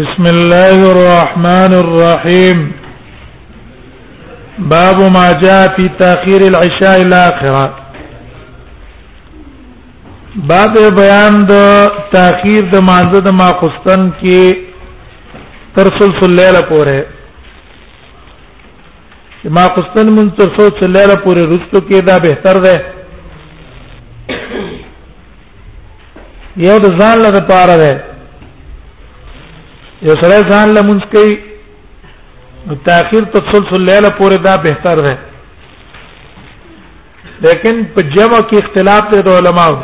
بسم الله الرحمن الرحيم باب ما جاء في تاخير العشاء الاخره باب بیان د تاخير د مانزه د ماخستن کې تر سلسله پورې ما قستن من تر څو چلره پورې رستو کې دا بهتر ده یو د ځان له پاره ده یو سره ځان له مونږ کې نو تاخير تسلسل لیله پورې دا بهتر ده لیکن په جمع کې اختلاف دی د علماو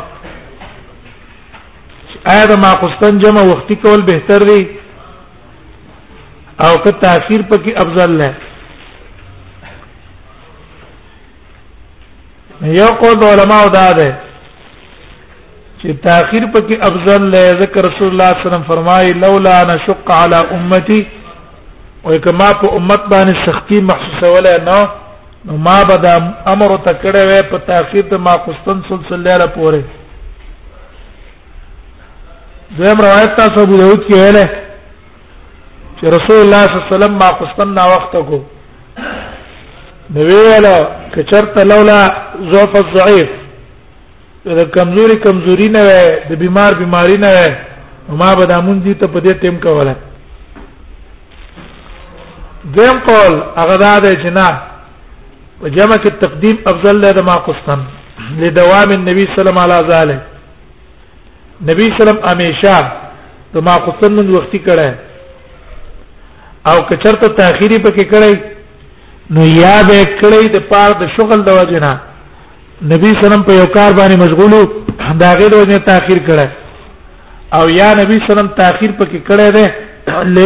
آیا د ماقستن جمع وختي کول بهتر دی او که تاخير پکې افضل نه یو قول علماء دا ده چې تاخير پکې افضل نه ذکر رسول الله صلی الله علیه وسلم فرمایي لولا نشق على امتي او کما په امت باندې سختی محسوسه ولا نه نو ما به دا امر ته کړه وې په تاخير ته ما قسطن صلی الله علیه پورې دویم روایت تاسو ابو داود کې ویل چې رسول الله صلی الله علیه وسلم ما قصنا وخت کو نو ویل کچرت لولا ضعف الضعيف دا کمزوري کمزوري نه وي د بیمار بیماری نه وي ما به د مونږ دي ته په دې ټیم کوله دیم قول هغه دا دی چې نه په جمع کې تقدیم افضل دی د ما قصن لدوام النبي صلی الله علیه وسلم علی ذلک نبی سلام همیشه د ما خصن من وختي کړه او کچرته تاخيري پکې کړی نو یا به کړی د پاره د شغل د وجنه نبی سلام په یو کار باندې مشغولو دا غیر وجنه تاخير کړه او یا نبی سلام تاخير پکې کړی دی ل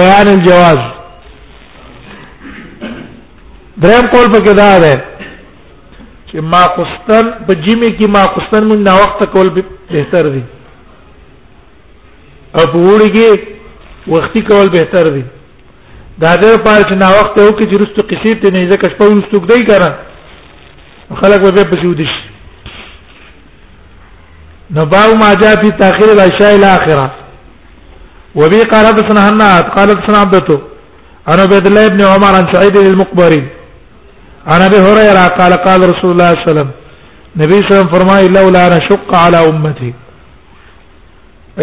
بیان الجواز دریم قول پکې دا ده چې ما قستن په جمی کې ما قستن موږ نا وخت کول به بهتر دي او په وړي کې وختي کول بهتر دي دا د پاره چې نا وخت یو کې چې رستو قصې ته نه ځکه شپه ورستو کدی کړه خلک به په سیو دي نباو ما جاء في تاخير العشاء الى اخره وبي قال حدثنا هناد قال حدثنا عبدته عن عبد الله بن عمر عن سعيد المقبري عن ابي هريره قال قال رسول الله صلى الله عليه وسلم نبی صلی الله علیه وسلم فرمایي لولا نشق على امتي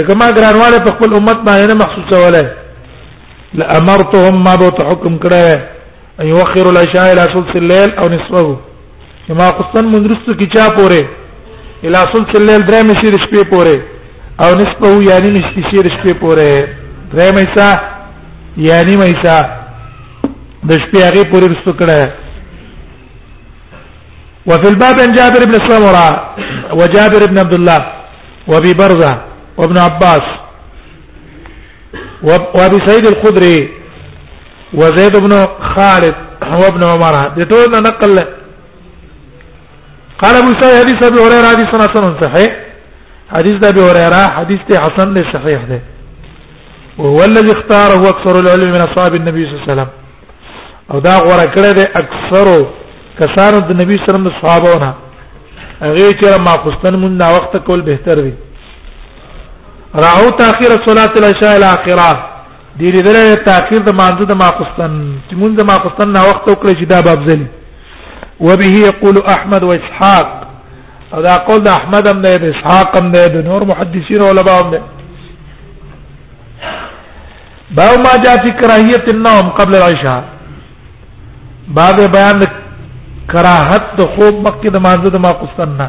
کما ګرانواله په خپل امت باندې نه مخصوص ولا لامرتهم ما بو تحكم کړه ان يوخر العشاء الى ثلث الليل او نصفه کما قصن مندرست کی چا پوره الى ثلث الليل درې مشي د شپې پوره او نصفه یعنی نشي د شپې پوره درې مې سا یعنی مې سا د شپې هغه پورې رسو کړه وفي الباب عن جابر بن سمرة وجابر بن عبد الله وابي برزة وابن عباس وابي سعيد الخدري وزيد بن خالد وابن عمر دي ټول نقل قال ابو سعيد حديث ابي هريره حديث حسن صحيح حديث ابي هريره حديث حسن صحيح ده وهو الذي اختاره اكثر العلم من اصحاب النبي صلى الله عليه وسلم او دا غوړه کړه د اکثرو کسانو د نبی صلی الله علیه وسلم صحابهونه هغه چې ما خوستن مون دا وخت کول بهتر دی راو تاخير صلاه العشاء الى اخره دې دې دره تاخير د مانزه د ما خوستن چې مون د ما خوستن نا وخت وکړي چې دا باب ځلی وبه يقول احمد واسحاق او دا قول د احمد هم ده د اسحاق هم ده د نور محدثین علماء هم ده باو ما جاء فی کراهیت النوم قبل العشاء باب بیان کراهت د خوب مکه د مانزه د ما قصنا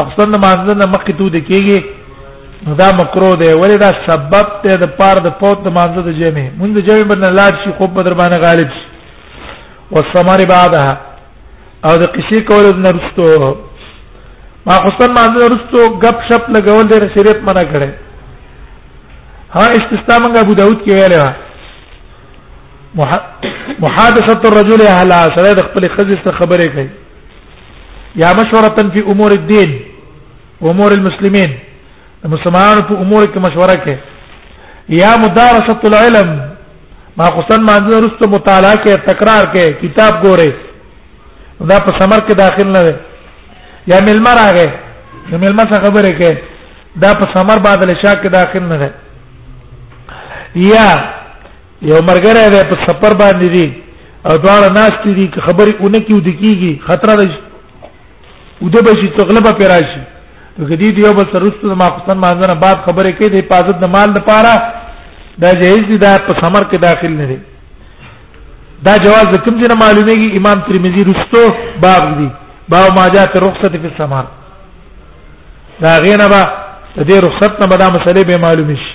اقصن د مانزه نه مکه تو د کیږي نو دا مکروه دی ولې دا سبب ته د پار د پوت د مانزه د جمع مونږ د جمع بدل لاړ شي خوب بدر باندې غالب شي والثمر بعدها او د قصې کولو نه رستو ما خصن مانځه رستو غپ شپ لګول د شریعت منع کړي ها استثناء موږ ابو داود کې ویل و محادثه الرجل اهل سره د خپل خزې سره خبرې کوي یا مشوره فی امور الدین امور المسلمین د مسلمانانو په امور کې مشوره کوي یا مدارسه العلم ما خصن مانځه رسته مطالعه کوي تکرار کوي کتاب ګوري دا په سمر کې داخل نه وي یا ملما راغی نو ملما څه خبره کوي دا په سمر بعد له شاک کې داخل نه ده یا یو مرګره ده په سفر باندې دي او دواړه ناس دي خبرې اونکي ودکیږي خطر ده او د بشي تغلبه پر راشي نو کدی دی یو بل سره رسو ما خصن مانځنه بعد خبره کوي د حفاظت د مال لپاره دا جهیز دی دا په ثمر کې داخل نه دی دا جواز د کوم ځای معلومیږي امام ترمذی رستو باب دی با ما جاء في الرخصه في الثمر دا غینه با د دې رخصت نه به دا مسلې به معلومه شي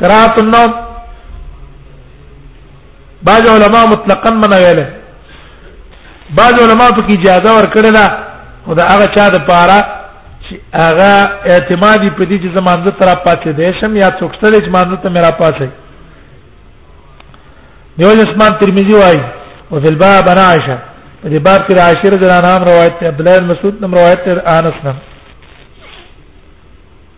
کراهت النوم بعض علما مطلقاً منع ویل بعض علما په کې اجازه ورکړه دا او دا هغه چا د پاره چې هغه اعتمادي په دې چې زمانځه تر پاتې دی شم یا څوک ستل چې مانځه ته میرا پاتې دیو اسمان ترمذی وايي او فی الباب انا عائشه په دې باب کې عائشه رضی الله عنها روایت عبد الله مسعود نم روایت انس نم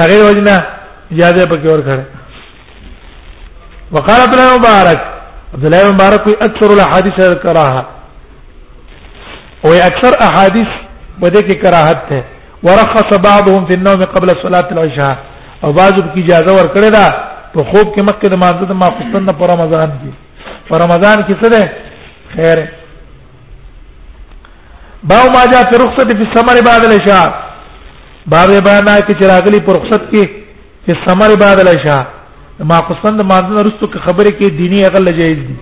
هغه وجنا اجازه پکې ور کړه وقال ابن مبارک عبد الله مبارک وی اکثر الاحاديث الكراهه او اکثر احاديث بده کې کراهت ده ورخص بعضهم في النوم قبل صلاه العشاء او بعضو کې اجازه ور کړه دا په خوب کې مکه د مازه د ما خصن په رمضان کې په رمضان کې څه ده خیر باو ما جاء في رخصه في الثمر بعد العشاء باب بیان کې چې راغلي پر رخصت کې في الثمر بعد العشاء ما قصند ما دن رستو کې خبره کې دینی اغل جایز دي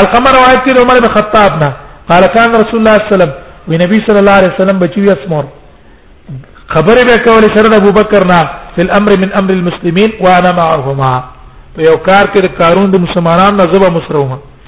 القمر روایت کې عمر بن خطاب نه قال كان رسول الله صلى الله عليه وسلم ونبي صلى الله عليه وسلم بچي اسمر خبره به کولې سره ابو بکر نه فی الامر من امر المسلمین وانا معهما په یو کار کې د کارون د مسلمانانو نه زبا مسرومه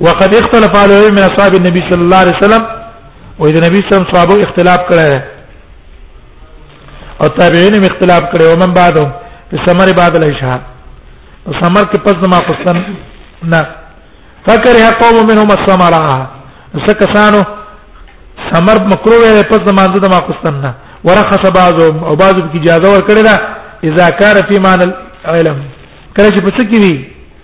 وقد اختلف عليه من اصحاب النبي صلى الله عليه وسلم واذا النبي صلى الله عليه وسلم صحابه اختلاف کړی او تابعین هم اختلاف کړی او من بعدو په سمر بعد العشاء او سمر کې پس ما قسن نه فکر هه قوم منهم السمرا سکسانو سمر مکروه وي پس ما د ما قسن نه ورخص بعضهم او بعضو کې اجازه ور کړی دا اذا كان في معنى العلم کله چې پڅ کې وي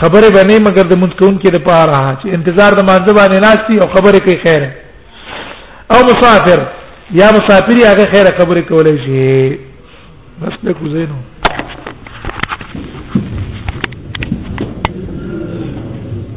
خبره باندې مگر د مونږ کوونکې د پاره چې انتظار د مانځه باندې ناشتي او خبره کوي خیر او مسافر یا مسافر هغه خیر خبره کولای شي بس په کوزینو